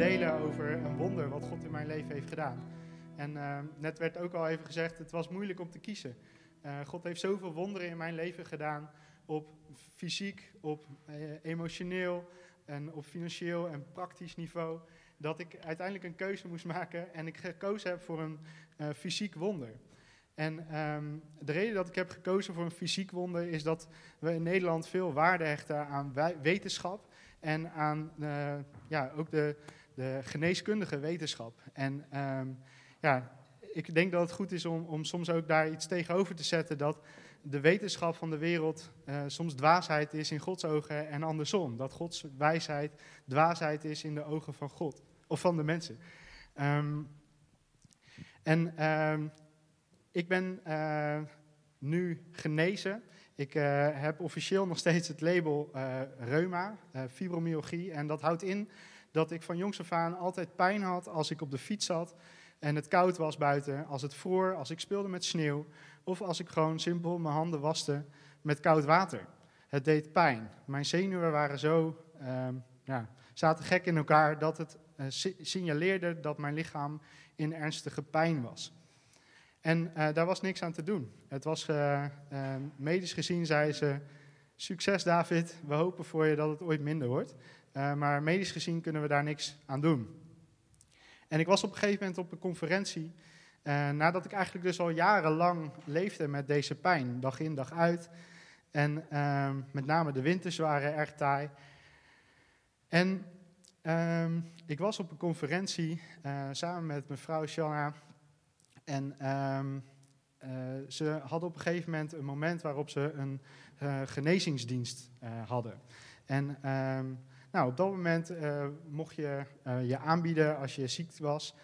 delen over een wonder wat God in mijn leven heeft gedaan. En uh, net werd ook al even gezegd, het was moeilijk om te kiezen. Uh, God heeft zoveel wonderen in mijn leven gedaan, op fysiek, op uh, emotioneel en op financieel en praktisch niveau, dat ik uiteindelijk een keuze moest maken en ik gekozen heb voor een fysiek wonder. En um, de reden dat ik heb gekozen voor een fysiek wonder is dat we in Nederland veel waarde hechten aan wetenschap en aan ja, ook de, de geneeskundige wetenschap. En um, ja, ik denk dat het goed is om, om soms ook daar iets tegenover te zetten dat de wetenschap van de wereld uh, soms dwaasheid is in Gods ogen en andersom. Dat Gods wijsheid dwaasheid is in de ogen van God of van de mensen. Um, en um, ik ben uh, nu genezen. Ik uh, heb officieel nog steeds het label reuma, fibromyalgie. En dat houdt in dat ik van jongs af aan altijd pijn had als ik op de fiets zat en het koud was buiten, als het vroor, als ik speelde met sneeuw of als ik gewoon simpel mijn handen waste met koud water. Het deed pijn. Mijn zenuwen waren zo, ehm, ja, zaten gek in elkaar dat het signaleerde dat mijn lichaam in ernstige pijn was. En uh, daar was niks aan te doen. Het was uh, medisch gezien, zei ze, succes David, we hopen voor je dat het ooit minder wordt. Maar medisch gezien kunnen we daar niks aan doen. En ik was op een gegeven moment op een conferentie, nadat ik eigenlijk dus al jarenlang leefde met deze pijn, dag in dag uit. En ehm, met name de winters waren erg taai. En ehm, ik was op een conferentie samen met mevrouw Shanna en uh, ze hadden op een gegeven moment een moment waarop ze een genezingsdienst hadden. En nou, op dat moment mocht je je aanbieden als je ziek was.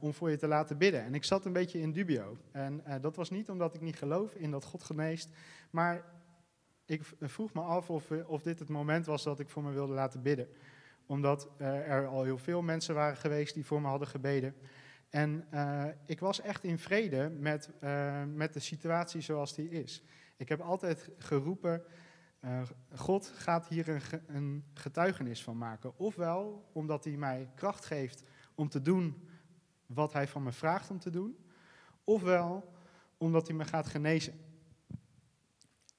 om voor je te laten bidden. En ik zat een beetje in dubio. En dat was niet omdat ik niet geloof in dat God geneest. Maar ik vroeg me af of, of dit het moment was dat ik voor me wilde laten bidden. Omdat er al heel veel mensen waren geweest die voor me hadden gebeden. En ik was echt in vrede met, met de situatie zoals die is. Ik heb altijd geroepen, uh, God gaat hier een, een, getuigenis van maken. Ofwel omdat hij mij kracht geeft om te doen wat hij van me vraagt om te doen. Ofwel omdat hij me gaat genezen.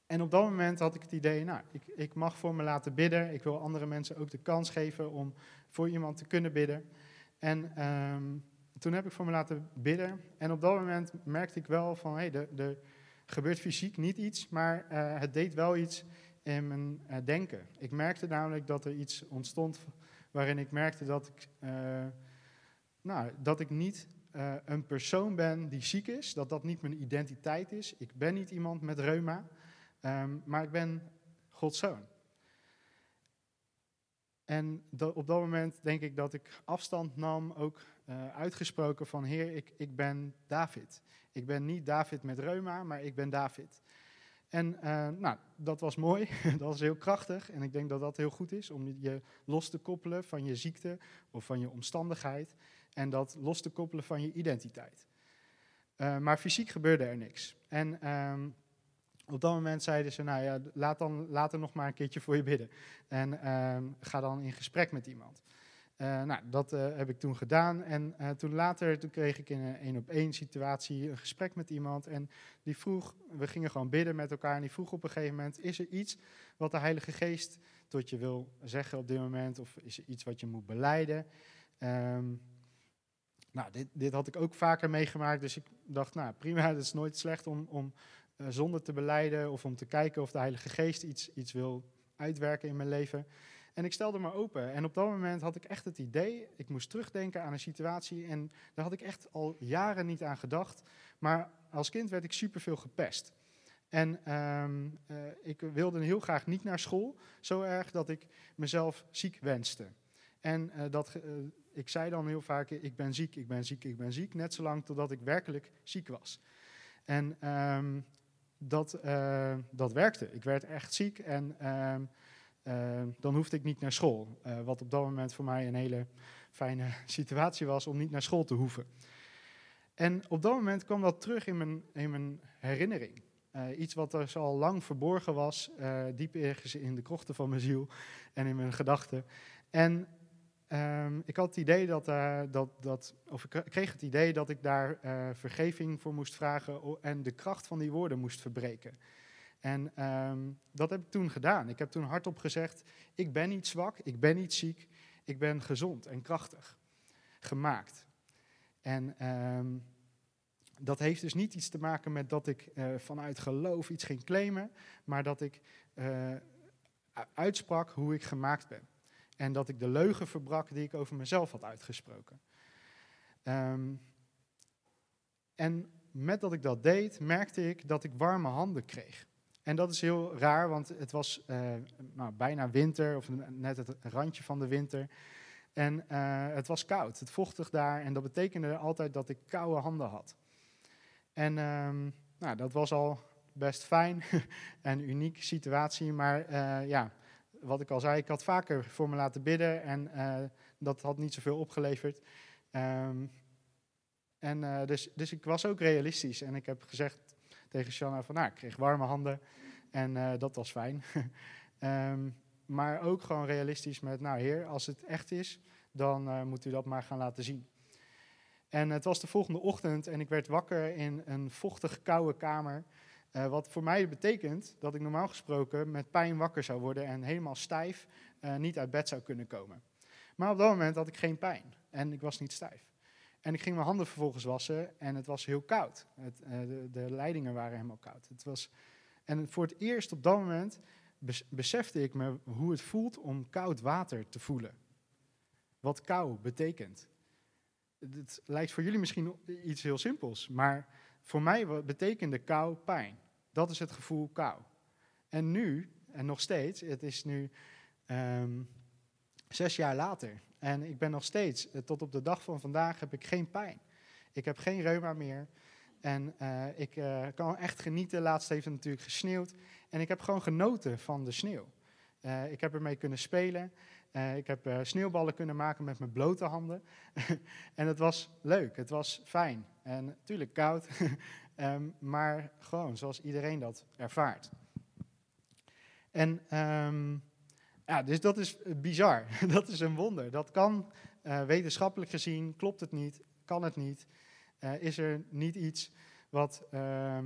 En op dat moment had ik het idee, nou, ik, ik mag voor me laten bidden. Ik wil andere mensen ook de kans geven om voor iemand te kunnen bidden. En... Um, toen heb ik voor me laten bidden. En op dat moment merkte ik wel van, hé, hey, er gebeurt fysiek niet iets, maar uh, het deed wel iets in mijn uh, denken. Ik merkte namelijk dat er iets ontstond waarin ik merkte dat ik, uh, nou, dat ik niet een persoon ben die ziek is, dat dat niet mijn identiteit is. Ik ben niet iemand met reuma, um, maar ik ben Gods zoon. En op dat moment denk ik dat ik afstand nam, ook uitgesproken van Heer, ik, ik ben David. Ik ben niet David met reuma, maar ik ben David. En uh, nou, dat was mooi, dat was heel krachtig. En ik denk dat dat heel goed is om je los te koppelen van je ziekte of van je omstandigheid. En dat los te koppelen van je identiteit. Uh, maar fysiek gebeurde er niks. En ehm, op dat moment zeiden ze, nou ja, laat dan nog maar een keertje voor je bidden. En uh, ga dan in gesprek met iemand. Uh, nou, dat uh, heb ik toen gedaan. En uh, toen later toen kreeg ik in een één op één situatie een gesprek met iemand. En die vroeg, we gingen gewoon bidden met elkaar. En die vroeg op een gegeven moment, is er iets wat de Heilige Geest tot je wil zeggen op dit moment? Of is er iets wat je moet beleiden? Um, nou, dit, dit, had ik ook vaker meegemaakt. Dus ik dacht, nou prima, het is nooit slecht om, om te beleiden of om te kijken of de Heilige Geest iets, iets wil uitwerken in mijn leven. En ik stelde me open. En op dat moment had ik echt het idee, ik moest terugdenken aan een situatie en daar had ik echt al jaren niet aan gedacht. Maar als kind werd ik superveel gepest. En um, uh, ik wilde heel graag niet naar school, zo erg dat ik mezelf ziek wenste. En uh, dat, uh, ik zei dan heel vaak, ik ben ziek, ik ben ziek, ik ben ziek, net zolang totdat ik werkelijk ziek was. En um, dat, dat werkte. Ik werd echt ziek en uh, uh, dan hoefde ik niet naar school. Eh, wat op dat moment voor mij een hele fijne situatie was om niet naar school te hoeven. En op dat moment kwam dat terug in mijn, in mijn herinnering. Uh, iets wat er al lang verborgen was, diep ergens in de krochten van mijn ziel en in mijn gedachten. En ehm, ik had het idee dat, uh, dat, dat, of ik kreeg het idee dat ik daar vergeving voor moest vragen en de kracht van die woorden moest verbreken. En um, dat heb ik toen gedaan. Ik heb toen hardop gezegd: Ik ben niet zwak, ik ben niet ziek, ik ben gezond en krachtig gemaakt. En um, dat heeft dus niet iets te maken met dat ik uh, vanuit geloof iets ging claimen, maar dat ik uh, uitsprak hoe ik gemaakt ben. En dat ik de leugen verbrak die ik over mezelf had uitgesproken. Um, en met dat ik dat deed, merkte ik dat ik warme handen kreeg. En dat is heel raar, want het was uh, nou, bijna winter, of net het randje van de winter. En uh, het was koud, het vochtig daar. En dat betekende altijd dat ik koude handen had. En um, nou, dat was al best fijn en unieke situatie. Maar uh, ja, wat ik al zei, ik had vaker voor me laten bidden. En dat had niet zoveel opgeleverd. Um, en dus, dus ik was ook realistisch. En ik heb gezegd tegen Shanna van, nou, ik kreeg warme handen. En uh, dat was fijn. um, maar ook gewoon realistisch met, nou heer, als het echt is, dan uh, moet u dat maar gaan laten zien. En het was de volgende ochtend en ik werd wakker in een vochtig, koude kamer. Uh, wat voor mij betekent dat ik normaal gesproken met pijn wakker zou worden en helemaal stijf niet uit bed zou kunnen komen. Maar op dat moment had ik geen pijn en ik was niet stijf. En ik ging mijn handen vervolgens wassen en het was heel koud. Het, de, de leidingen waren helemaal koud. Het was en voor het eerst op dat moment besefte ik me hoe het voelt om koud water te voelen. Wat kou betekent. Het lijkt voor jullie misschien iets heel simpels, maar voor mij betekende kou pijn. Dat is het gevoel kou. En nu, en nog steeds, het is nu um, zes jaar later. En ik ben nog steeds, eh, tot op de dag van vandaag, heb ik geen pijn. Ik heb geen reuma meer. En uh, ik uh, kan echt genieten. Laatst heeft het natuurlijk gesneeuwd. En ik heb gewoon genoten van de sneeuw. Ik heb ermee kunnen spelen. ik heb sneeuwballen kunnen maken met mijn blote handen. en het was leuk. Het was fijn. En natuurlijk koud. um, maar gewoon zoals iedereen dat ervaart. En um, ja, dus dat is bizar. dat is een wonder. Dat kan wetenschappelijk gezien, klopt het niet, kan het niet uh, is er niet iets wat, uh,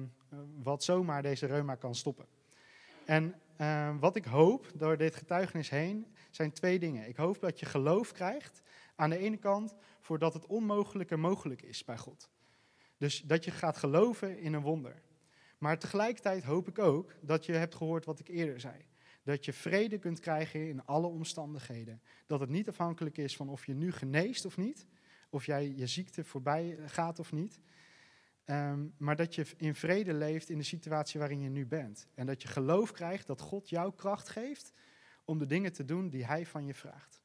wat zomaar deze reuma kan stoppen. En uh, wat ik hoop door dit getuigenis heen zijn twee dingen. Ik hoop dat je geloof krijgt aan de ene kant voordat het onmogelijke mogelijk is bij God. Dus dat je gaat geloven in een wonder. Maar tegelijkertijd hoop ik ook dat je hebt gehoord wat ik eerder zei. Dat je vrede kunt krijgen in alle omstandigheden. Dat het niet afhankelijk is van of je nu geneest of niet, of jij je ziekte voorbij gaat of niet. Um, maar dat je in vrede leeft in de situatie waarin je nu bent. En dat je geloof krijgt dat God jou kracht geeft om de dingen te doen die Hij van je vraagt.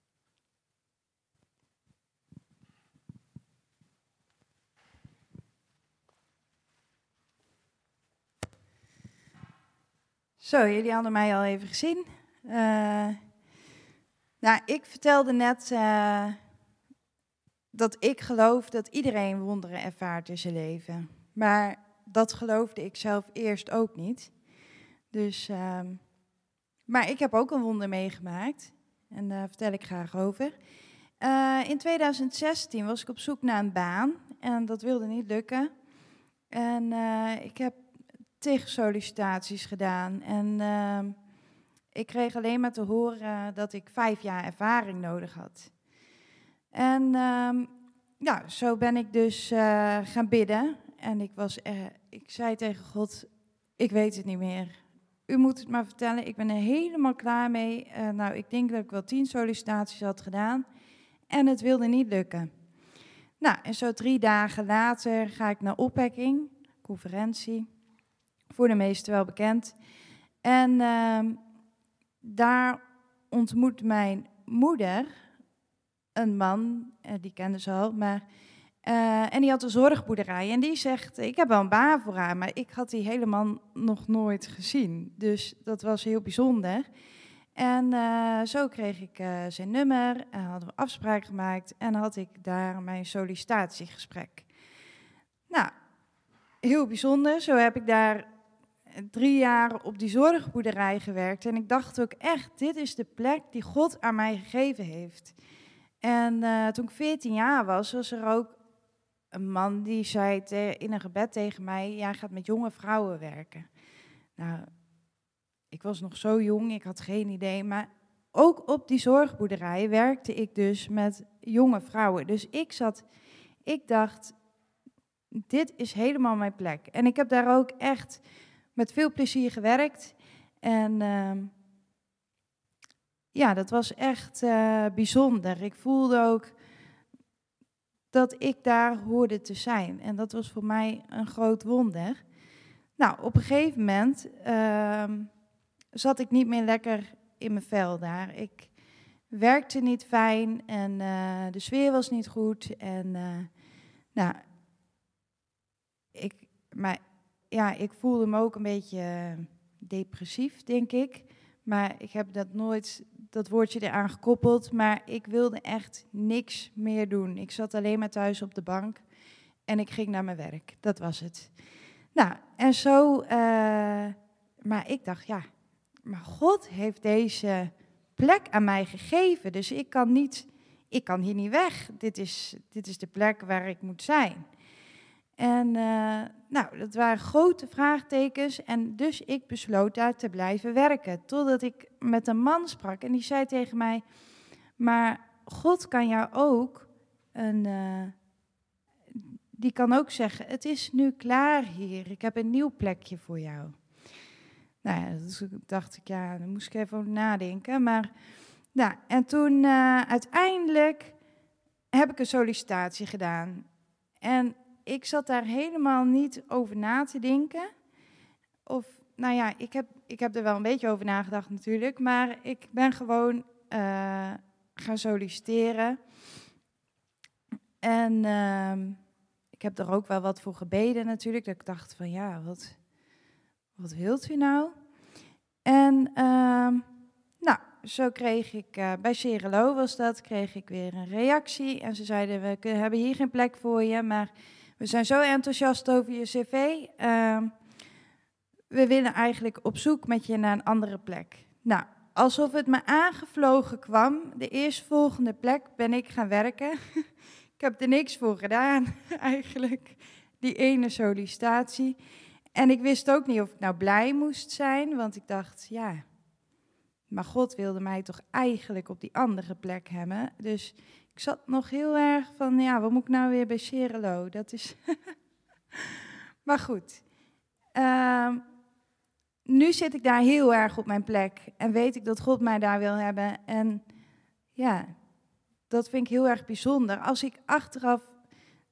Zo, jullie hadden mij al even gezien. Uh, nou, ik vertelde net uh, dat ik geloof dat iedereen wonderen ervaart in zijn leven. Maar dat geloofde ik zelf eerst ook niet. Dus, uh, maar ik heb ook een wonder meegemaakt. En daar vertel ik graag over. Uh, in 2016 was ik op zoek naar een baan. En dat wilde niet lukken. En ik heb tegensollicitaties gedaan. En ehm, ik kreeg alleen maar te horen dat ik vijf jaar ervaring nodig had. En um, ja, zo ben ik dus uh, gaan bidden. En ik, was, uh, ik zei tegen God, ik weet het niet meer. U moet het maar vertellen, ik ben er helemaal klaar mee. Uh, nou, ik denk dat ik wel tien sollicitaties had gedaan. En het wilde niet lukken. Nou, en zo drie dagen later ga ik naar opwekking, conferentie. Voor de meesten wel bekend. En ehm, daar ontmoet mijn moeder een man, uh, die kende ze al, maar... Uh, en die had een zorgboerderij en die zegt, ik heb wel een baan voor haar, maar ik had die helemaal nog nooit gezien. Dus dat was heel bijzonder. En uh, zo kreeg ik zijn nummer, en hadden we afspraak gemaakt en had ik daar mijn sollicitatiegesprek. Nou, heel bijzonder. Zo heb ik daar drie jaar op die zorgboerderij gewerkt. En ik dacht ook echt, dit is de plek die God aan mij gegeven heeft. En eh, toen ik 14 jaar was, was er ook een man die zei in een gebed tegen mij: Jij gaat met jonge vrouwen werken. Nou, ik was nog zo jong, ik had geen idee. Maar ook op die zorgboerderij werkte ik dus met jonge vrouwen. Dus ik zat, ik dacht, dit is helemaal mijn plek. En ik heb daar ook echt met veel plezier gewerkt. En ehm, ja, dat was echt uh, bijzonder. Ik voelde ook dat ik daar hoorde te zijn. En dat was voor mij een groot wonder. Nou, op een gegeven moment ehm, zat ik niet meer lekker in mijn vel daar. Ik werkte niet fijn en uh, de sfeer was niet goed. En uh, nou, ik, maar, ja, ik voelde me ook een beetje depressief, denk ik. Maar ik heb dat nooit, dat woordje eraan gekoppeld. Maar ik wilde echt niks meer doen. Ik zat alleen maar thuis op de bank en ik ging naar mijn werk. Dat was het. Nou, en zo, uh, maar ik dacht, ja, maar God heeft deze plek aan mij gegeven. Dus ik kan, niet, ik kan hier niet weg. Dit is, dit is de plek waar ik moet zijn. En uh, nou, dat waren grote vraagtekens. En dus ik besloot daar te blijven werken. Totdat ik met een man sprak en die zei tegen mij: Maar God kan jou ook een. Uh, die kan ook zeggen: Het is nu klaar hier. Ik heb een nieuw plekje voor jou. Nou ja, dus dacht ik, ja, daar moest ik even over nadenken. Maar, nou, en toen uh, uiteindelijk heb ik een sollicitatie gedaan. En ik zat daar helemaal niet over na te denken. Of, nou ja, ik heb, ik heb er wel een beetje over nagedacht natuurlijk. Maar ik ben gewoon uh, gaan solliciteren. En uh, ik heb er ook wel wat voor gebeden natuurlijk. Dat ik dacht van, ja, wat wat wilt u nou? En uh, nou, zo kreeg ik, uh, bij Cerelo was dat, kreeg ik weer een reactie. En ze zeiden, we hebben hier geen plek voor je, maar we zijn zo enthousiast over je cv. Uh, we willen eigenlijk op zoek met je naar een andere plek. Nou, alsof het me aangevlogen kwam, de eerstvolgende plek ben ik gaan werken. ik heb er niks voor gedaan, eigenlijk, die ene sollicitatie. En ik wist ook niet of ik nou blij moest zijn, want ik dacht, ja, maar God wilde mij toch eigenlijk op die andere plek hebben. Dus ik zat nog heel erg van, ja, wat moet ik nou weer bij Cerelo? Dat is. maar goed. Uh, nu zit ik daar heel erg op mijn plek en weet ik dat God mij daar wil hebben. En ja, dat vind ik heel erg bijzonder. Als ik achteraf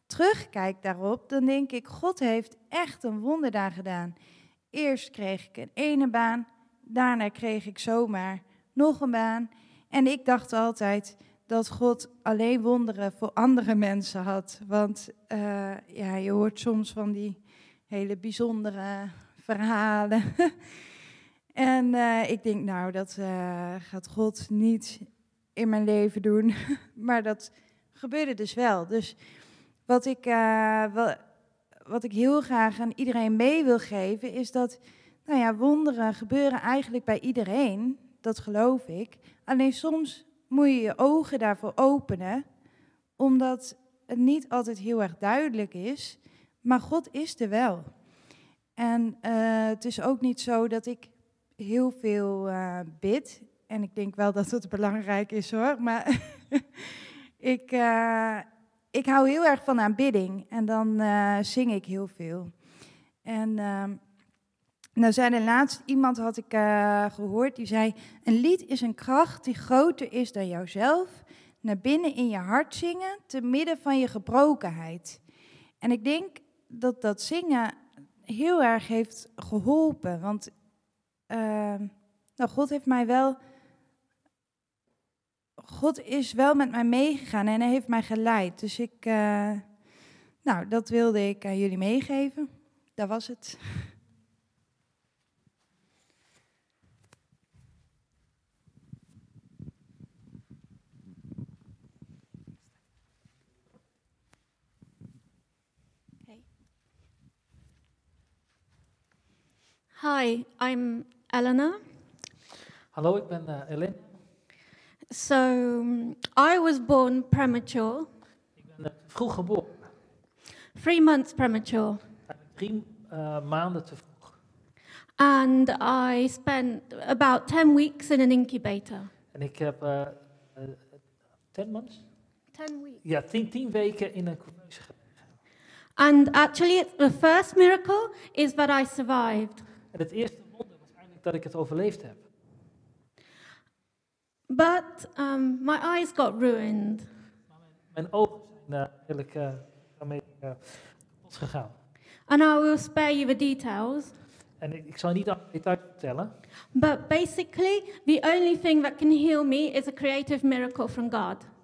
terugkijk daarop, dan denk ik, God heeft echt een wonder daar gedaan. Eerst kreeg ik een ene baan, daarna kreeg ik zomaar nog een baan. En ik dacht altijd dat God alleen wonderen voor andere mensen had. Want uh, ja, je hoort soms van die hele bijzondere verhalen. en uh, ik denk, nou, dat uh, gaat God niet in mijn leven doen. maar dat gebeurde dus wel. Dus wat ik, wat ik heel graag aan iedereen mee wil geven, is dat nou ja, wonderen gebeuren eigenlijk bij iedereen. Dat geloof ik. Alleen soms moet je je ogen daarvoor openen, omdat het niet altijd heel erg duidelijk is. Maar God is er wel. En uh, het is ook niet zo dat ik heel veel uh, bid. En ik denk wel dat het belangrijk is hoor. Maar ik, uh, ik hou heel erg van aanbidding en dan zing ik heel veel. En uh, nou zei de laatste iemand had ik uh, gehoord die zei: een lied is een kracht die groter is dan jouzelf. Naar binnen in je hart zingen, te midden van je gebrokenheid. En ik denk dat dat zingen heel erg heeft geholpen, want ehm, nou, God heeft mij wel God is wel met mij meegegaan en hij heeft mij geleid. Dus ik, uh, nou, dat wilde ik aan jullie meegeven. Dat was het. Hi, I'm Elena. Hallo, ik ben uh, Ellen. So um, I was born premature, Ik ben eh, vroeg geboren. three months premature, Drie eh, maanden te vroeg. and I spent about 10 weeks in an incubator. En ik heb eh eh, 10 months? 10 weeks. Ja, tien, tien weken in een couveuse. And actually, the first miracle is that I survived. En het eerste wonder was eigenlijk dat ik het overleefd heb. But um, my eyes got ruined. Mijn ogen zijn uh, eigenlijk eh, daarmee eh, kapot gegaan. And I will spare you the details. En ik, ik zal niet alle details vertellen. But basically, the only thing that can heal me is a creative miracle from God.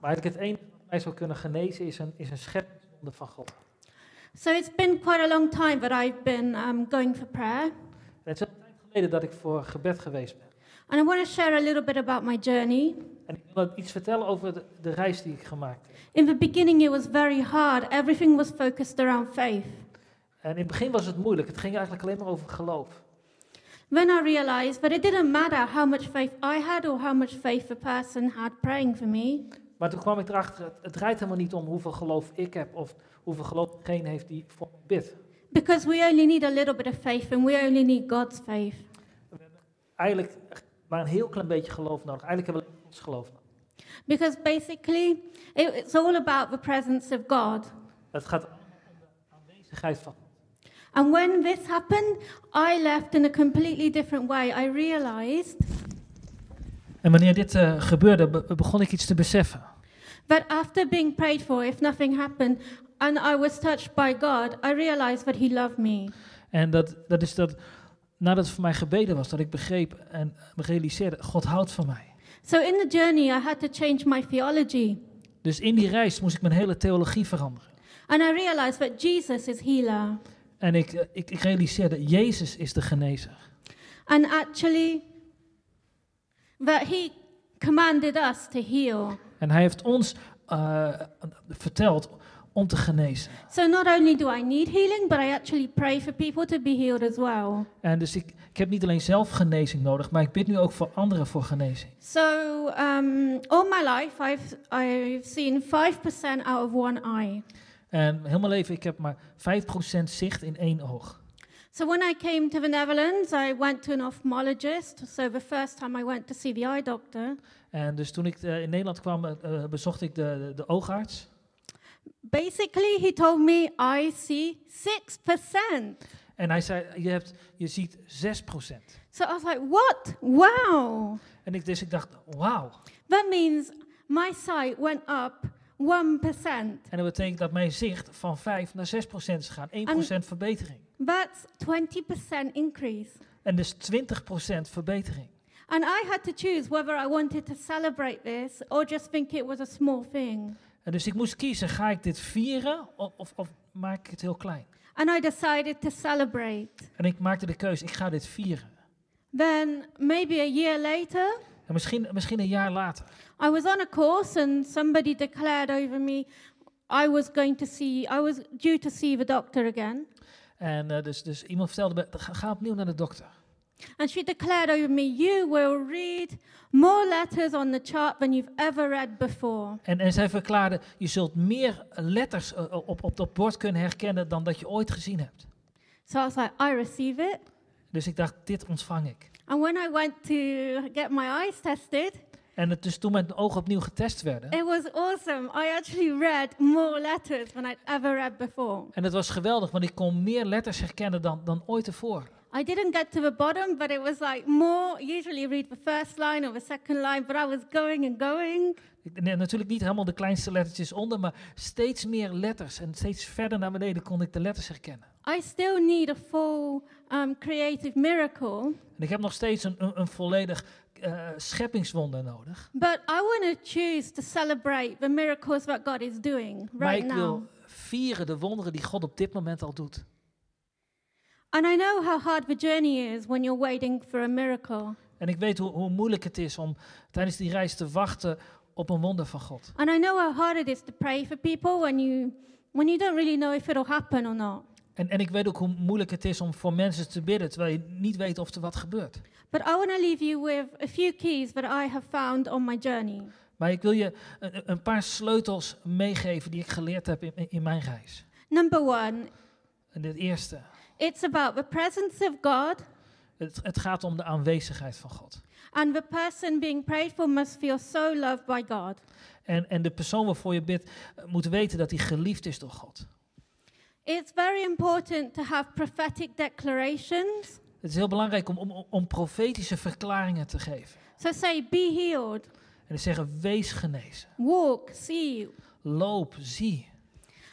Maar eigenlijk het enige wat mij zou kunnen genezen is een, is een scheppingswonder van God. So it's been quite a long time that I've been um, going for prayer. Het is een tijd geleden dat ik voor gebed geweest ben. And I want to share a little bit about my journey. En ik wil iets vertellen over de, de reis die ik gemaakt heb. In the beginning, it was very hard. Everything was focused around faith. En in het begin was het moeilijk. Het ging eigenlijk alleen maar over geloof. Then I realized that it didn't matter how much faith I had or how much faith the person had praying for me. Maar toen kwam ik erachter, het, het draait helemaal niet om hoeveel geloof ik heb of hoeveel geloof degene heeft die voor me bidt. Because we only need a little bit of faith and we only need God's faith. Eigenlijk maar een heel klein beetje geloof nodig. Eigenlijk hebben we Gods geloof nodig. Because basically, it, it's all about the presence of God. Het gaat allemaal om de aanwezigheid van God. And when this happened, I left in a completely different way. I realized En wanneer dit eh, gebeurde, be- begon ik iets te beseffen. that after being prayed for, if nothing happened, and I was touched by God, I realized that He loved me. En dat, dat is dat, nadat het voor mij gebeden was, dat ik begreep en me realiseerde, God houdt van mij. So in the journey, I had to change my theology. Dus in die reis moest ik mijn hele theologie veranderen. And I realized that Jesus is healer. En ik, eh, ik, ik realiseerde, Jezus is de genezer. And actually, that He commanded us to heal. En hij heeft ons eh, verteld om te genezen. So not only do I need healing, but I actually pray for people to be healed as well. En dus ik, ik heb niet alleen zelf genezing nodig, maar ik bid nu ook voor anderen voor genezing. So um, all my life, I've I've seen five percent out of one eye. En heel mijn leven, ik heb maar 5% zicht in één oog. So when I came to the Netherlands, I went to an ophthalmologist. So the first time I went to see the eye doctor, En dus toen ik eh, in Nederland kwam, eh, bezocht ik de, de, de oogarts. Basically he told me I see six percent. En hij zei, je, hebt, je ziet 6%. So I was like, what? Wow. En ik, dus ik dacht, wauw. That means my sight went up one percent. En dat betekent dat mijn zicht van 5 naar 6% is gegaan. 1% verbetering. That's twenty percent increase. En dus 20% verbetering. And I had to choose whether I wanted to celebrate this or just think it was a small thing. En dus ik moest kiezen, ga ik dit vieren of, of, of maak ik het heel klein? And I decided to celebrate. En ik maakte de keuze, ik ga dit vieren. Then, maybe a year later, En misschien, misschien een jaar later. I was on a course and somebody declared over me I was going to see, I was due to see the doctor again. En eh, dus, dus iemand vertelde me, ga, ga opnieuw naar de dokter. And she declared over me, You will read more letters on the chart than you've ever read before. En, en zij verklaarde, je zult meer letters eh, op, op dat bord kunnen herkennen dan dat je ooit gezien hebt. So I was like, I receive it. Dus ik dacht, dit ontvang ik. And when I went to get my eyes tested, En het, dus toen mijn ogen opnieuw getest werden. it was awesome. I actually read more letters than I'd ever read before. En het was geweldig, want ik kon meer letters herkennen dan, dan ooit tevoren. I didn't get to the bottom, but it was like more. Usually, read the first line or the second line, but I was going and going. Nee, natuurlijk niet helemaal de kleinste lettertjes onder, maar steeds meer letters. En steeds verder naar beneden kon ik de letters herkennen. I still need a full um, creative miracle, En ik heb nog steeds een, een, een volledig eh, scheppingswonder nodig. but I want to choose to celebrate the miracles that God is doing Maar right ik now. wil vieren de wonderen die God op dit moment al doet. And I know how hard the journey is when you're waiting for a miracle. En ik weet hoe, hoe moeilijk het is om tijdens die reis te wachten op een wonder van God. And I know how hard it is to pray for people when you when you don't really know if it'll happen or not. En, en ik weet ook hoe moeilijk het is om voor mensen te bidden, terwijl je niet weet of er wat gebeurt. But I want to leave you with a few keys that I have found on my journey. Maar ik wil je een, een paar sleutels meegeven die ik geleerd heb in, in mijn reis. Number one, En het eerste, it's about the presence of God, het, het gaat om de aanwezigheid van God. and the person being prayed for must feel so loved by God. En, en de persoon waarvoor je bidt, eh, moet weten dat hij geliefd is door God. It's very important to have prophetic declarations. Het is heel belangrijk om, om, om profetische verklaringen te geven. So say, be healed, En te zeggen, wees genezen. walk, see. Loop, zie.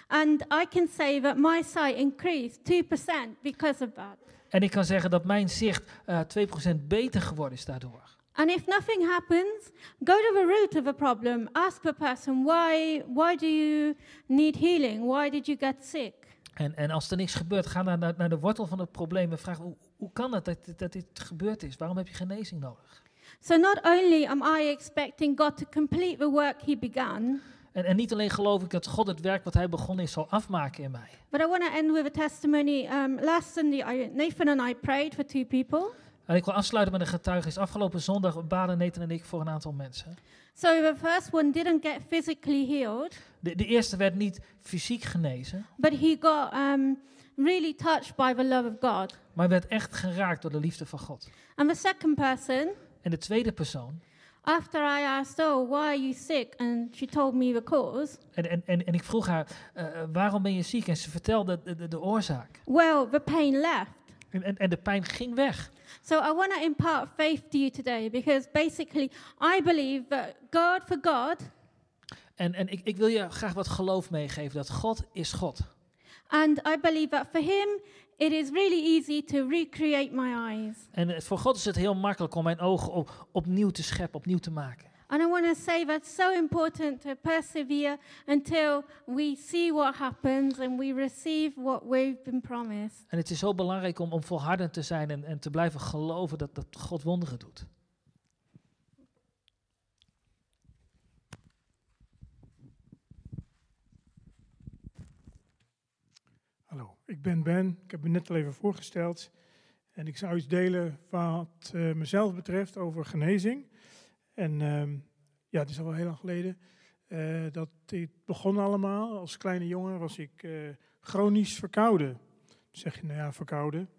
And I can say that my sight increased 2% because of that. En ik kan zeggen dat mijn zicht eh 2% beter geworden is daardoor. And if nothing happens, go to the root of the problem. Ask the person, why, why do you need healing? Why did you get sick? En, en als er niks gebeurt, ga naar, naar, naar de wortel van het probleem en vraag, hoe, hoe kan het dat, dat dit gebeurd is? Waarom heb je genezing nodig? So not only am I expecting God to complete the work he began, En, en niet alleen geloof ik dat God het werk wat hij begonnen is zal afmaken in mij. but I want to end with a testimony. Um, last Sunday, I, Nathan and I prayed for two people. En ik wil afsluiten met een getuigenis. Afgelopen zondag baden Nathan en ik voor een aantal mensen. So the first one didn't get physically healed, De, de eerste werd niet fysiek genezen, but he got um, really touched by the love of God. maar werd echt geraakt door de liefde van God. And the second person, En de tweede persoon, after I asked, "Oh, why are you sick?" and she told me the cause. en, en, en, en ik vroeg haar, eh, waarom ben je ziek? En ze vertelde de, de, de oorzaak. Well, the pain left. En, en, en de pijn ging weg. So I want to impart faith to you today because basically I believe that God for God En, en ik, ik wil je graag wat geloof meegeven, dat God is God. and I believe that for him it is really easy to recreate my eyes. En voor God is het heel makkelijk om mijn ogen op, opnieuw te scheppen, opnieuw te maken. And I want to say that's so important to persevere until we see what happens and we receive what we've been promised. En het is zo belangrijk om, om volhardend te zijn en, en te blijven geloven dat, dat God wonderen doet. Ik ben Ben. Ik heb me net al even voorgesteld. En ik zou iets delen wat eh, mezelf betreft over genezing. En ehm, ja, het is al wel heel lang geleden eh, dat dit begon allemaal. Als kleine jongen was ik eh, chronisch verkouden. Dan zeg je, nou ja, verkouden.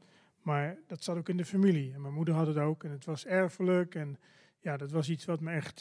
Maar dat zat ook in de familie. En mijn moeder had het ook. En het was erfelijk. En ja, dat was iets wat me echt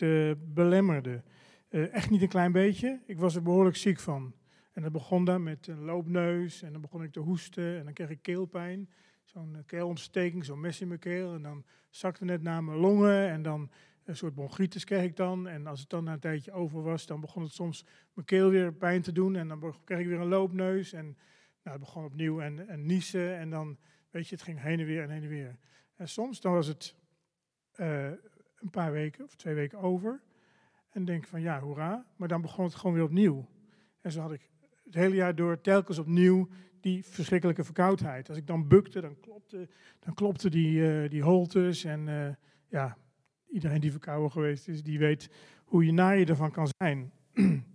belemmerde. Echt niet een klein beetje. Ik was er behoorlijk ziek van. En dat begon dan met een loopneus en dan begon ik te hoesten en dan kreeg ik keelpijn. Zo'n eh, keelontsteking, zo'n mes in mijn keel. En dan zakte het naar mijn longen en dan een soort bronchitis kreeg ik dan. En als het dan na een tijdje over was, dan begon het soms mijn keel weer pijn te doen. En dan kreeg ik weer een loopneus en nou, het begon opnieuw en, en niezen. En dan, weet je, het ging heen en weer en heen en weer. En soms dan was het eh, een paar weken of twee weken over. En denk van ja, hoera. Maar dan begon het gewoon weer opnieuw. En zo had ik het hele jaar door telkens opnieuw die verschrikkelijke verkoudheid. Als ik dan bukte, dan klopte, dan klopte die, eh, die holtes. En eh, ja, iedereen die verkouden geweest is, die weet hoe je na je ervan kan zijn.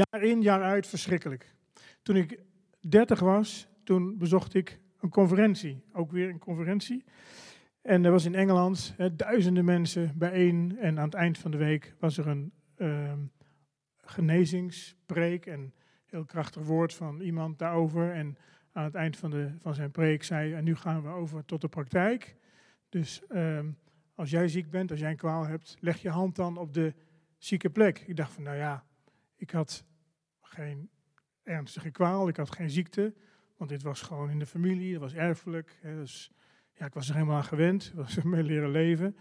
jaar in, jaar uit, verschrikkelijk. Toen ik 30 was, toen bezocht ik een conferentie. Ook weer een conferentie. En dat was in Engeland, hè, duizenden mensen bijeen. En aan het eind van de week was er een ehm, genezingspreek. En heel krachtig woord van iemand daarover. En aan het eind van, de, van zijn preek zei en nu gaan we over tot de praktijk. Dus ehm, als jij ziek bent, als jij een kwaal hebt, leg je hand dan op de zieke plek. Ik dacht van, nou ja, ik had geen ernstige kwaal, ik had geen ziekte. Want dit was gewoon in de familie, dat was erfelijk. Hè, dus ja, ik was er helemaal aan gewend, was ermee leren leven.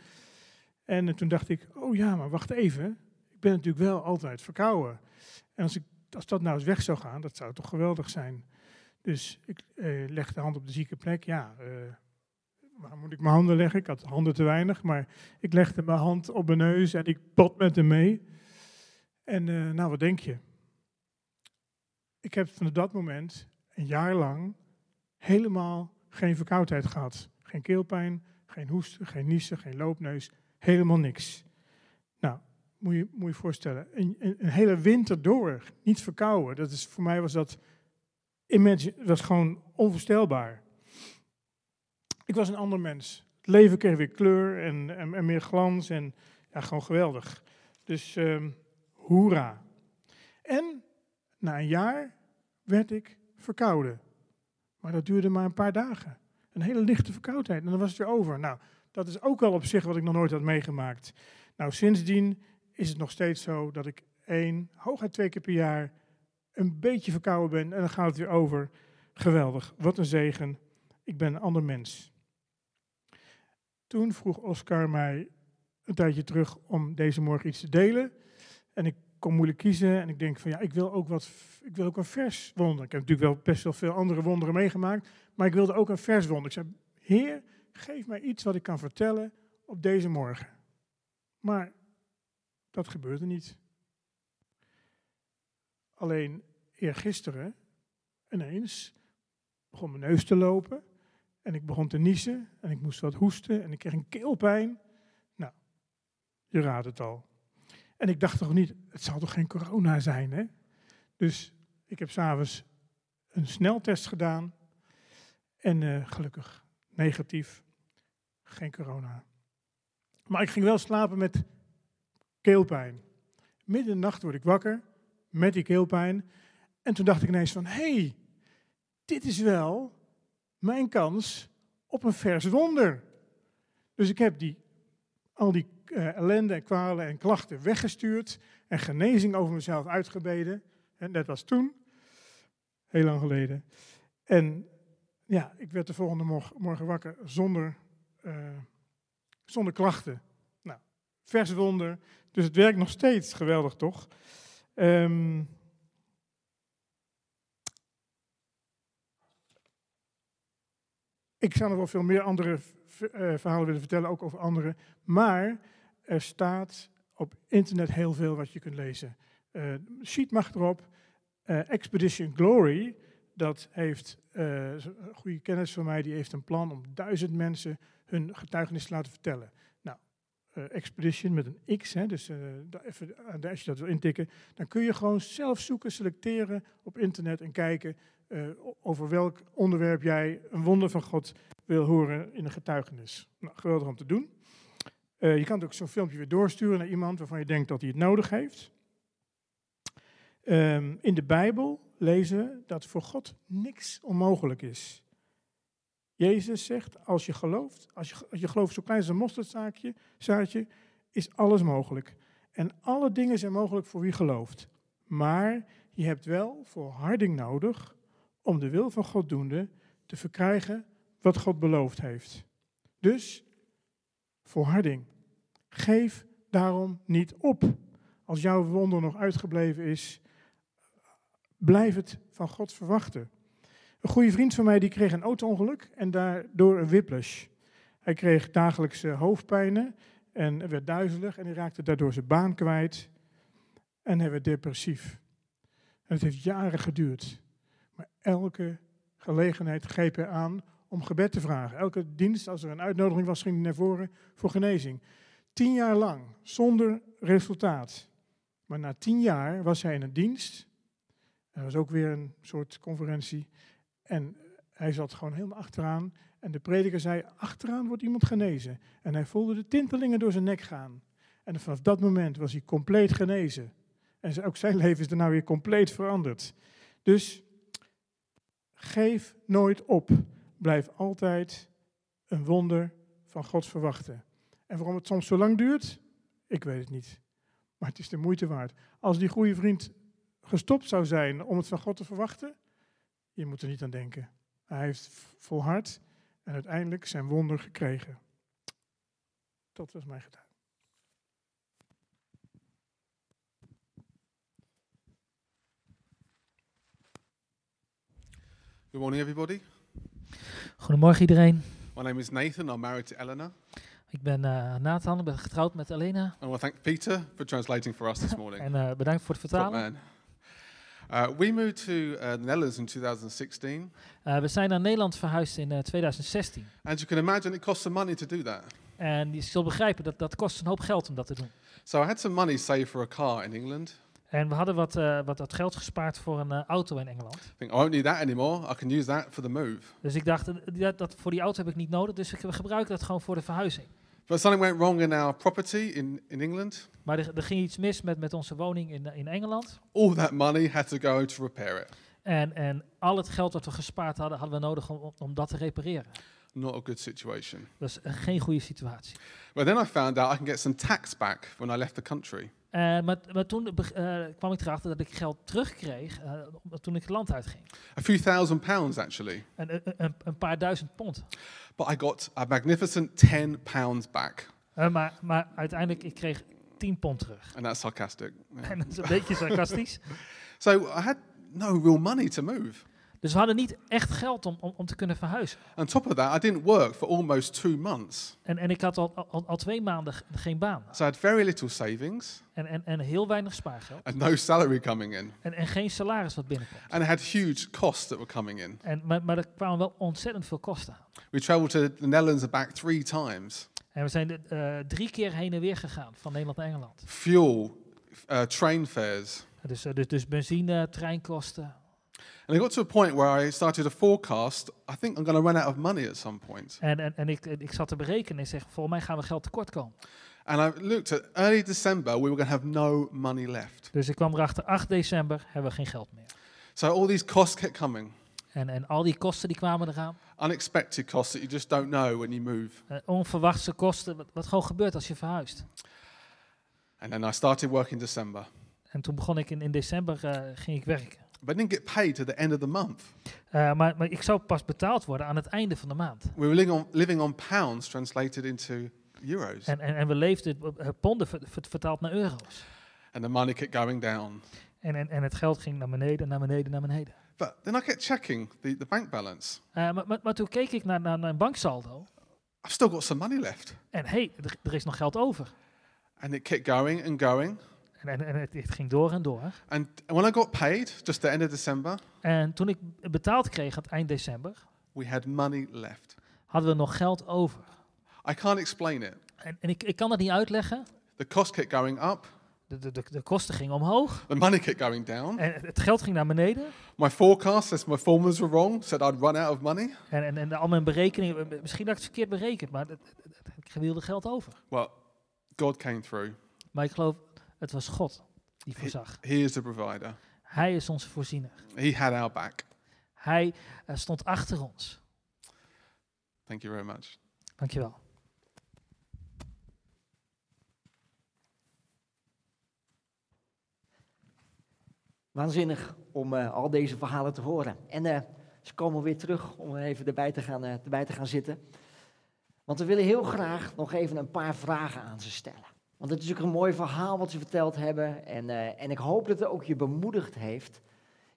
En eh, toen dacht ik, oh ja, maar wacht even. Ben natuurlijk wel altijd verkouden. En als, ik, als dat nou eens weg zou gaan, dat zou toch geweldig zijn. Dus ik eh, leg de hand op de zieke plek. Ja, eh, waar moet ik mijn handen leggen? Ik had handen te weinig, maar ik legde mijn hand op mijn neus en ik bot met hem mee. En eh, nou, wat denk je? Ik heb van dat moment een jaar lang helemaal geen verkoudheid gehad. Geen keelpijn, geen hoesten, geen niezen, geen loopneus, helemaal niks. Nou, moet je moet je voorstellen, een, hele winter door, niet verkouden. Dat is, voor mij was dat imagine, was gewoon onvoorstelbaar. Ik was een ander mens. Het leven kreeg weer kleur en, en, meer glans en ja, gewoon geweldig. Dus ehm hoera. En na een jaar werd ik verkouden. Maar dat duurde maar een paar dagen. Een hele lichte verkoudheid en dan was het weer over. Nou, dat is ook wel op zich wat ik nog nooit had meegemaakt. Nou, sindsdien is het nog steeds zo dat ik één, hooguit twee keer per jaar een beetje verkouden ben en dan gaat het weer over. Geweldig, wat een zegen. Ik ben een ander mens. Toen vroeg Oscar mij een tijdje terug om deze morgen iets te delen. En ik kon moeilijk kiezen en ik denk van ja, ik wil ook wat, ik wil ook een vers wonder. Ik heb natuurlijk wel best wel veel andere wonderen meegemaakt, maar ik wilde ook een vers wonder. Ik zei, Heer, geef mij iets wat ik kan vertellen op deze morgen. Maar dat gebeurde niet. Alleen eergisteren, ineens, begon mijn neus te lopen en ik begon te niezen en ik moest wat hoesten en ik kreeg een keelpijn. Nou, je raadt het al. En ik dacht toch niet, het zal toch geen corona zijn, hè? Dus ik heb s'avonds een sneltest gedaan en eh, gelukkig negatief, geen corona. Maar ik ging wel slapen met keelpijn. Midden in de nacht word ik wakker met die keelpijn. En toen dacht ik ineens van, hé, hey, dit is wel mijn kans op een vers wonder. Dus ik heb die, al die uh, ellende en kwalen en klachten weggestuurd en genezing over mezelf uitgebeden. En dat was toen, heel lang geleden. En ja, ik werd de volgende morgen, wakker zonder, uh, zonder klachten. Nou, vers wonder. Dus het werkt nog steeds geweldig, toch? Um, ik zou nog wel veel meer andere uh, verhalen willen vertellen, ook over anderen. Maar er staat op internet heel veel wat je kunt lezen. Uh, sheet mag erop. Uh, Expedition Glory, dat heeft een goede kennis van mij, die heeft een plan om duizend mensen hun getuigenis te laten vertellen. Uh, expedition met een X, hè, dus uh, even, als je dat wil intikken, dan kun je gewoon zelf zoeken, selecteren op internet en kijken uh, over welk onderwerp jij een wonder van God wil horen in een getuigenis. Nou, geweldig om te doen. je kan ook zo'n filmpje weer doorsturen naar iemand waarvan je denkt dat hij het nodig heeft. Um, in de Bijbel lezen dat voor God niks onmogelijk is. Jezus zegt, als je gelooft, als je, als je gelooft zo klein als een mosterdzaadje, zaadje, is alles mogelijk. En alle dingen zijn mogelijk voor wie gelooft. Maar je hebt wel volharding nodig om de wil van God doende te verkrijgen wat God beloofd heeft. Dus volharding. Geef daarom niet op. Als jouw wonder nog uitgebleven is, blijf het van God verwachten. Een goede vriend van mij die kreeg een auto-ongeluk en daardoor een whiplash. Hij kreeg dagelijkse hoofdpijnen en werd duizelig en hij raakte daardoor zijn baan kwijt. En hij werd depressief. Het heeft jaren geduurd. Maar elke gelegenheid greep hij aan om gebed te vragen. Elke dienst, als er een uitnodiging was, ging hij naar voren voor genezing. Tien jaar lang, zonder resultaat. Maar na tien jaar was hij in een dienst. Er was ook weer een soort conferentie. En hij zat gewoon helemaal achteraan. En de prediker zei, achteraan wordt iemand genezen. En hij voelde de tintelingen door zijn nek gaan. En vanaf dat moment was hij compleet genezen. En ook zijn leven is daarna weer compleet veranderd. Dus geef nooit op. Blijf altijd een wonder van God verwachten. En waarom het soms zo lang duurt, ik weet het niet. Maar het is de moeite waard. Als die goede vriend gestopt zou zijn om het van God te verwachten, je moet er niet aan denken. Hij heeft volhard en uiteindelijk zijn wonder gekregen. Dat was mijn getuige. Good morning, everybody. Goedemorgen iedereen. My name is Nathan. I'm married to Eleanor. Ik ben uh, Nathan, ik ben getrouwd met Elena. I want to thank Peter for translating for us this morning. en uh, bedankt voor het Top vertalen. Uh, we moved to uh, the Netherlands in 2016, Uh, we zijn naar Nederland verhuisd in eh, 2016. and you can imagine it cost some money to do that. En je zult begrijpen dat dat kost een hoop geld om dat te doen. So I had some money saved for a car in England, En we hadden wat, eh, wat, wat geld gespaard voor een eh, auto in Engeland. I think I won't need that anymore. I can use that for the move. Dus ik dacht, eh, dat, dat, voor die auto heb ik niet nodig, dus ik, we gebruiken dat gewoon voor de verhuizing. But something went wrong in our property in, in England. Maar er, er ging iets mis met, met onze woning in, in Engeland. All that money had to go to repair it. En, en al het geld dat we gespaard hadden, hadden we nodig om, om- dat te repareren. Not a good situation. Dat is geen goede situatie. But then I found out I can get some tax back when I left the country. Eh, maar, maar toen eh, kwam ik erachter dat ik geld terugkreeg eh, toen ik het land uitging. A few thousand pounds, actually. En, een- een, een paar duizend pond. But I got a magnificent 10 pounds back. Maar, maar uiteindelijk, ik kreeg 10 pond terug. And that's sarcastic. Yeah. En dat is een beetje sarcastisch. So I had no real money to move. Dus we hadden niet echt geld om, om, om te kunnen verhuizen. On top of that, I didn't work for almost two months. En, en ik had al, al, al twee maanden geen baan. So I had very little savings En, en, en heel weinig spaargeld. and no salary coming in. En, en geen salaris wat binnenkomt. And I had huge costs that were coming in. En, maar, maar er kwamen wel ontzettend veel kosten aan. We traveled to the Netherlands and back three times. En we zijn eh, drie keer heen en weer gegaan van Nederland naar Engeland. Fuel, uh, train fares. Dus, eh, dus, dus benzine, treinkosten. And I got to a point where I started to forecast, I think I'm going to run out of money at some point. En, en, en ik, ik zat te berekenen en zeg, volgens mij gaan we geld tekort komen. And I looked at early December, we were going to have no money left. Dus ik kwam erachter, 8 december hebben we geen geld meer. So all these costs kept coming. En, en al die kosten die kwamen eraan. Unexpected costs that you just don't know when you move. Eh, onverwachte kosten, wat, wat gewoon gebeurt als je verhuist. And then I started work in December. En toen begon ik in, in december, eh, ging ik werken. But I didn't get paid to the end of the month. Eh, maar, maar ik zou pas betaald worden aan het einde van de maand. We were living on, living on pounds translated into euros. En, en, en we leefden op, eh, ponden ver- ver- vertaald naar euro's. And the money kept going down. En, en, en het geld ging naar beneden, naar beneden, naar beneden. But then I kept checking the, the bank balance. Eh, maar, maar, maar toen keek ik naar, naar mijn banksaldo. I've still got some money left. En hé, hey, er, er is nog geld over. And it kept going and going. En, en, het, het ging door en door. And when I got paid, just the end of December, En toen ik betaald kreeg aan het eind december, we had money left. hadden we nog geld over. I can't explain it. En, en ik, ik kan dat niet uitleggen. The cost kept going up, De, de, de, de kosten gingen omhoog. the money kept going down. En het- geld ging naar beneden. My forecast, as my formulas were wrong, said I'd run out of money. En, en, en al mijn berekeningen, misschien dat ik het verkeerd berekend, maar het, het, het, ik wilde geld over. Well, God came through. Maar ik geloof, het was God die voorzag. he is the provider. Hij is onze voorziener. He had our back. Hij eh, stond achter ons. Thank you very much. Dankjewel. Waanzinnig om eh, al deze verhalen te horen. En eh, ze komen weer terug om even erbij te, gaan, eh, erbij te gaan zitten. Want we willen heel graag nog even een paar vragen aan ze stellen. Want het is ook een mooi verhaal wat ze verteld hebben. En, eh, en ik hoop dat het ook je bemoedigd heeft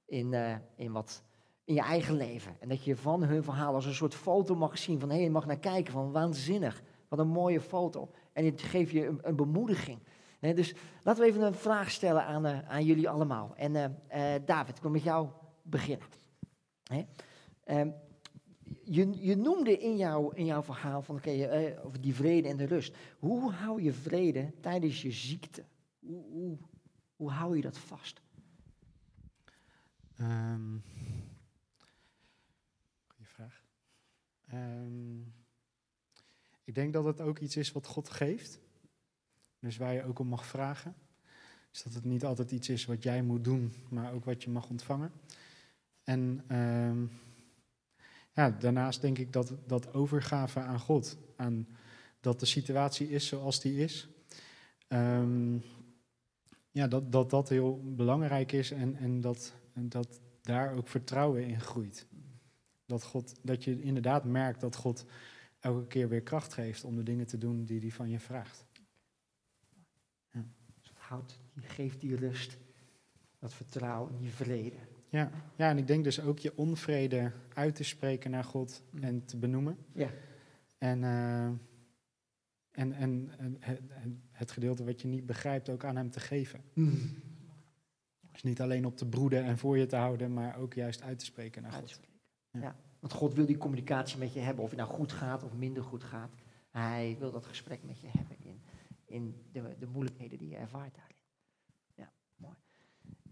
in, eh, in, wat, in je eigen leven. En dat je van hun verhaal als een soort foto mag zien. Van hé, je mag naar kijken. Van waanzinnig. Wat een mooie foto. En het geeft je een, een bemoediging. Dus laten we even een vraag stellen aan, eh, aan jullie allemaal. En David, ik wil met jou beginnen. Ehm, je, je noemde in, jouw in jouw verhaal van, eh, over die vrede en de rust. Hoe hou je vrede tijdens je ziekte? Hoe, hoe, hoe hou je dat vast? Ehm goeie vraag. Ehm, ik denk dat het ook iets is wat God geeft. Dus waar je ook om mag vragen. Dus dat het niet altijd iets is wat jij moet doen, maar ook wat je mag ontvangen. En ehm, ja, daarnaast denk ik dat, dat overgave aan God, aan dat de situatie is zoals die is, ehm, ja, dat, dat dat heel belangrijk is en, en, dat, en dat daar ook vertrouwen in groeit. Dat, God, dat je inderdaad merkt dat God elke keer weer kracht geeft om de dingen te doen die hij van je vraagt. Dus het geeft die rust, dat vertrouwen, die vrede. Ja, ja, en ik denk dus ook je onvrede uit te spreken naar God en te benoemen. Ja. En, eh, en, en, en het, het gedeelte wat je niet begrijpt ook aan hem te geven. Dus niet alleen op te broeden en voor je te houden, maar ook juist uit te spreken naar God. Ja. Ja. Want God wil die communicatie met je hebben, of het nou goed gaat of minder goed gaat. Hij wil dat gesprek met je hebben in, in de, de moeilijkheden die je ervaart daarin.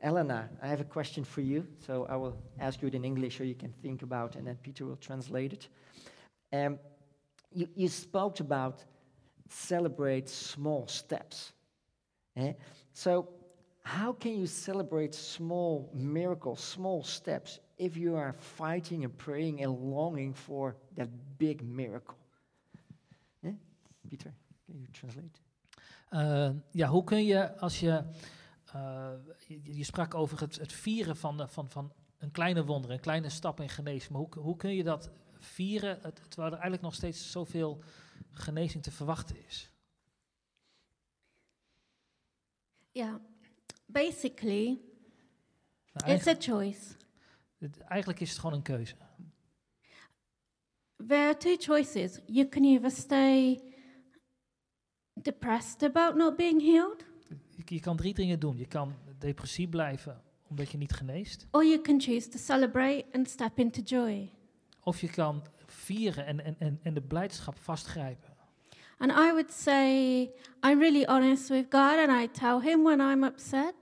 Elena, I have a question for you. So I will ask you it in English so you can think about and then Peter will translate it. Um, you, you spoke about celebrate small steps. eh? So how can you celebrate small miracles, small steps, if you are fighting and praying and longing for that big miracle? Eh? Peter, can you translate? Eh, ja, hoe kun je als je, je, je sprak over het, het vieren van, de- van, van een kleine wonder, een kleine stap in genezing, maar hoe, hoe kun je dat vieren het- terwijl er eigenlijk nog steeds zoveel genezing te verwachten is? Yeah. Basically, Nou, it's a choice. het- eigenlijk is het gewoon een keuze. There are two choices. You can either stay depressed about not being healed, Je, kan drie dingen doen. Je kan depressief blijven omdat je niet geneest. or you can choose to celebrate and step into joy. Of je kan vieren en, en, en, en de blijdschap vastgrijpen. And I would say I'm really honest with God and I tell him when I'm upset.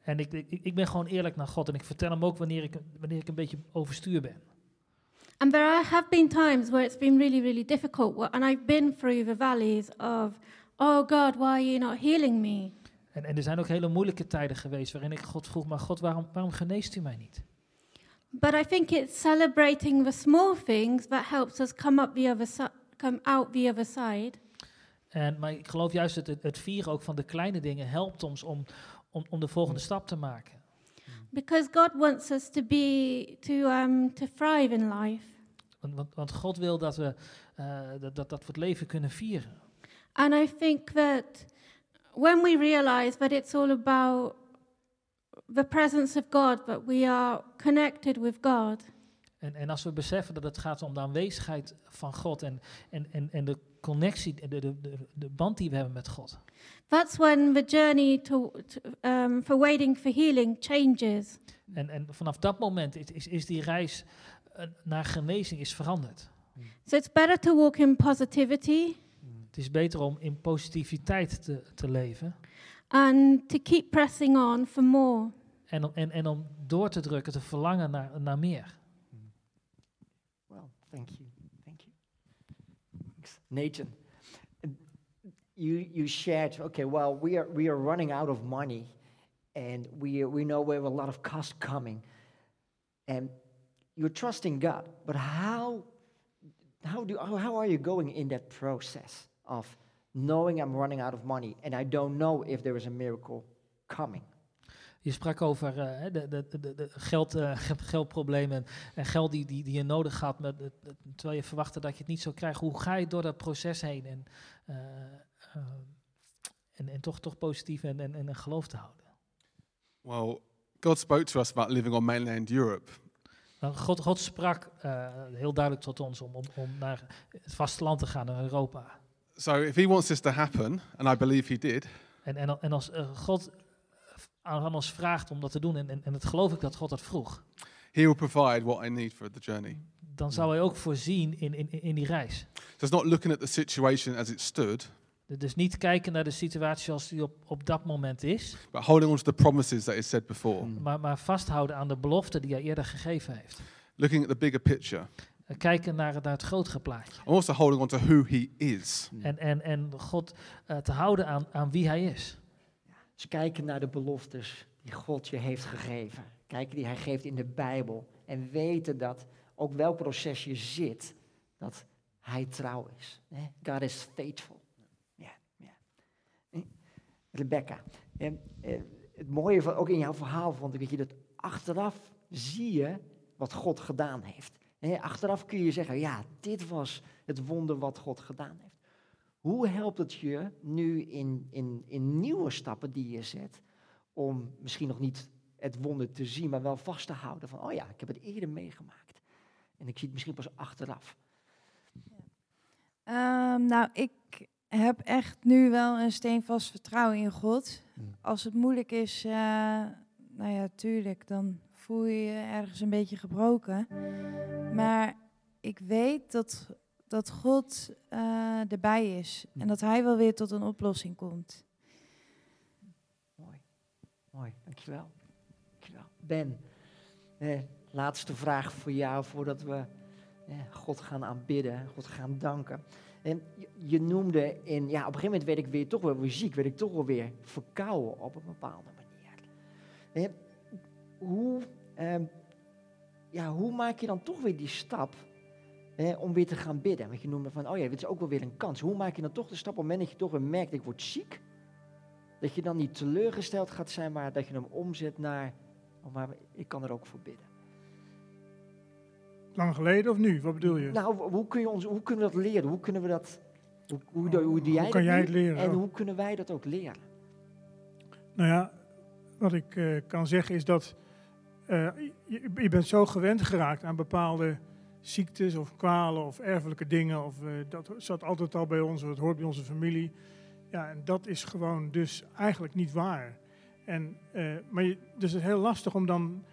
En ik, ik, ik ben gewoon eerlijk naar God en ik vertel hem ook wanneer ik, wanneer ik een beetje overstuur ben. And there have been times where it's been really, really difficult, and I've been through the valleys of, oh God, why are you not healing me? En, en er zijn ook hele moeilijke tijden geweest waarin ik God vroeg, maar God, waarom, waarom geneest u mij niet? But I think it's celebrating the small things that helps us come up the other si- come out the other side. En, maar ik geloof juist dat het, het vieren ook van de kleine dingen helpt ons om, om, om de volgende stap te maken. Because God wants us to be to um, to thrive in life. Want, want, want God wil dat we, eh, dat, dat, dat we het leven kunnen vieren. And I think that when we realize that it's all about the presence of God, that we are connected with God, En, en als we beseffen dat het gaat om de aanwezigheid van God en, en, en, en de connectie, de, de, de, de band die we hebben met God. that's when the journey to, to um, for waiting for healing changes. En, en vanaf dat moment is, is, is die reis eh, naar genezing is veranderd. So it's better to walk in positivity Het is beter om in positiviteit te, te leven and to keep pressing on for more. en, om- en, en om door te drukken, te verlangen naar, naar meer. Well, thank you. Thank you. Thanks. Nathan, you, you shared, okay, well, we are, we are running out of money and we, we know we have a lot of cost coming. And you're trusting God, but how, how, do, how, how are you going in that process of knowing I'm running out of money and I don't know if there is a miracle coming? Je sprak over eh, de, de, de, geld, eh, geldproblemen en, en geld die, die, die je nodig had, met, terwijl je verwachtte dat je het niet zou krijgen. Hoe ga je door dat proces heen en, eh, en, en toch, toch positief en, en, en een geloof te houden? Well, God spoke to us about living on mainland Europe. Nou, God, God sprak eh, heel duidelijk tot ons om, om, om naar het vasteland te gaan, naar Europa. So if He wants this to happen, and I believe He did, En, en, en als eh, God aan aan ons vraagt om dat te doen, en, en, en dat geloof ik dat God dat vroeg, He will provide what I need for the journey. dan zou hij ook voorzien in, in, in die reis. So it's not looking at the situation as it stood, Dus niet kijken naar de situatie zoals die op, op dat moment is, but holding on to the promises that He said before. Maar, maar vasthouden aan de belofte die hij eerder gegeven heeft. Looking at the bigger picture. En kijken naar, het- naar het grotere plaatje. Also holding on to who He is. En, en, en God eh, te houden aan, aan wie hij is. Dus kijken naar de beloftes die God je heeft gegeven. Kijken die hij geeft in de Bijbel. En weten dat ook welk proces je zit, dat hij trouw is. hè. God is faithful. Ja, ja. Eh, Rebecca, eh, eh, het mooie van, ook in jouw verhaal vond ik dat je dat achteraf zie je wat God gedaan heeft. Achteraf kun je zeggen, ja, dit was het wonder wat God gedaan heeft. Hoe helpt het je nu in, in, in nieuwe stappen die je zet, om misschien nog niet het wonder te zien, maar wel vast te houden van, oh ja, ik heb het eerder meegemaakt. En ik zie het misschien pas achteraf. Ehm, nou, ik heb echt nu wel een steenvast vertrouwen in God. Mm. Als het moeilijk is, eh, nou ja, tuurlijk, dan voel je ergens een beetje gebroken. Maar ik weet dat, dat God eh, erbij is en dat Hij wel weer tot een oplossing komt. Mooi, mooi, dankjewel. Dankjewel. Ben, eh, laatste vraag voor jou voordat we eh, God gaan aanbidden, God gaan danken. En je, noemde in, ja, op een gegeven moment werd ik weer toch wel weer ziek, werd ik toch wel weer verkouden op een bepaalde manier. Hoe, ehm, ja, hoe maak je dan toch weer die stap eh, om weer te gaan bidden? Want je noemde van, oh ja, dit is ook wel weer een kans. Hoe maak je dan toch de stap op het moment dat je toch weer merkt, ik word ziek? Dat je dan niet teleurgesteld gaat zijn, maar dat je hem omzet naar, oh, maar ik kan er ook voor bidden. Lang geleden of nu? Wat bedoel je? Nou, hoe, kun je ons, hoe kunnen we dat leren? Hoe kunnen we dat, hoe, hoe, hoe jij kan jij het leren? En hoe kunnen wij dat ook leren? Nou ja, wat ik eh, kan zeggen is dat eh, je, je bent zo gewend geraakt aan bepaalde ziektes of kwalen of erfelijke dingen. Of, eh, dat zat altijd al bij ons, of het hoort bij onze familie. Ja, en dat is gewoon dus eigenlijk niet waar. En, eh, maar je, dus het is heel lastig om dan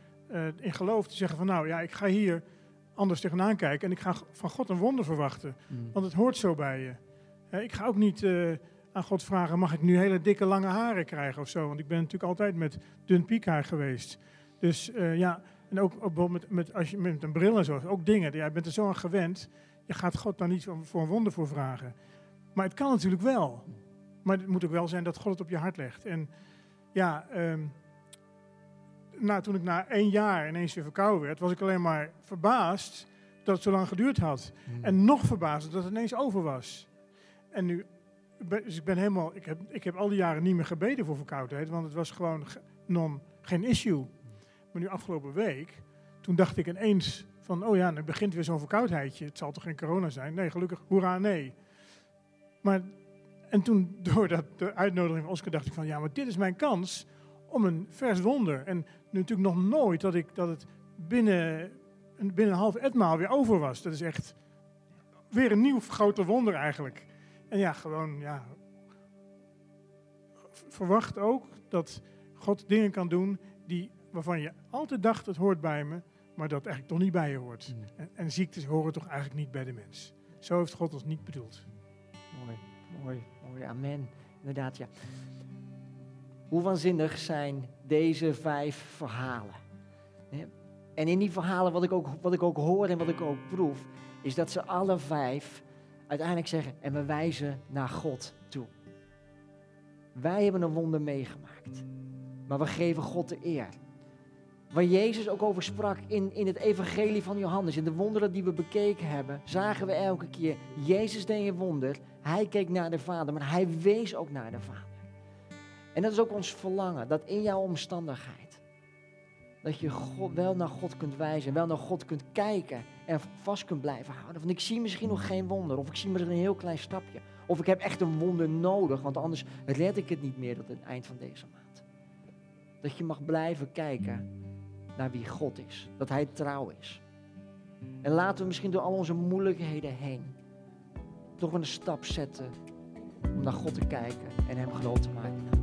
in geloof te zeggen van nou ja, ik ga hier anders tegenaan kijken en ik ga van God een wonder verwachten. Want het hoort zo bij je. Ik ga ook niet aan God vragen, mag ik nu hele dikke lange haren krijgen of zo? Want ik ben natuurlijk altijd met dun piekhaar geweest. Dus eh, ja, en ook, ook bijvoorbeeld met, met, als je, met een bril en zo, ook dingen. Jij bent er zo aan gewend, je gaat God daar niet voor, een wonder voor vragen. Maar het kan natuurlijk wel. Maar het moet ook wel zijn dat God het op je hart legt. En ja, nou, toen ik na één jaar ineens weer verkouden werd, was ik alleen maar verbaasd dat het zo lang geduurd had. En nog verbaasd dat het ineens over was. En nu, dus ik ben helemaal, ik heb, ik heb al die jaren niet meer gebeden voor verkoudheid, want het was gewoon ge- non, geen issue. Nu afgelopen week, toen dacht ik ineens van, oh ja, nu begint weer zo'n verkoudheidje. Het zal toch geen corona zijn? Nee, gelukkig, hoera, nee. Maar, en toen, door dat, de uitnodiging van Oscar, dacht ik van, ja, maar dit is mijn kans om een vers wonder. En natuurlijk nog nooit dat, ik, dat het binnen, een- binnen een half etmaal weer over was. Dat is echt weer een nieuw grote wonder eigenlijk. En ja, gewoon, ja. Verwacht ook dat God dingen kan doen die, waarvan je altijd dacht, het hoort bij me, maar dat eigenlijk toch niet bij je hoort. En, en ziektes horen toch eigenlijk niet bij de mens. Zo heeft God ons niet bedoeld. Mooi, mooi, mooi, amen. Inderdaad, ja. Hoe waanzinnig zijn deze vijf verhalen? Hè? En in die verhalen, wat ik, ook, wat ik ook hoor en wat ik ook proef, is dat ze alle vijf uiteindelijk zeggen, en we wijzen naar God toe. Wij hebben een wonder meegemaakt, maar we geven God de eer. Waar Jezus ook over sprak in, in het evangelie van Johannes, in de wonderen die we bekeken hebben, zagen we elke keer, Jezus deed een wonder, hij keek naar de Vader, maar hij wees ook naar de Vader. En dat is ook ons verlangen, dat in jouw omstandigheid, dat je God, wel naar God kunt wijzen, wel naar God kunt kijken en vast kunt blijven houden. Want ik zie misschien nog geen wonder, of ik zie misschien een heel klein stapje, of ik heb echt een wonder nodig, want anders red ik het niet meer tot het eind van deze maand. Dat je mag blijven kijken naar wie God is, dat Hij trouw is. En laten we misschien door al onze moeilijkheden heen toch een stap zetten om naar God te kijken en Hem groot te maken.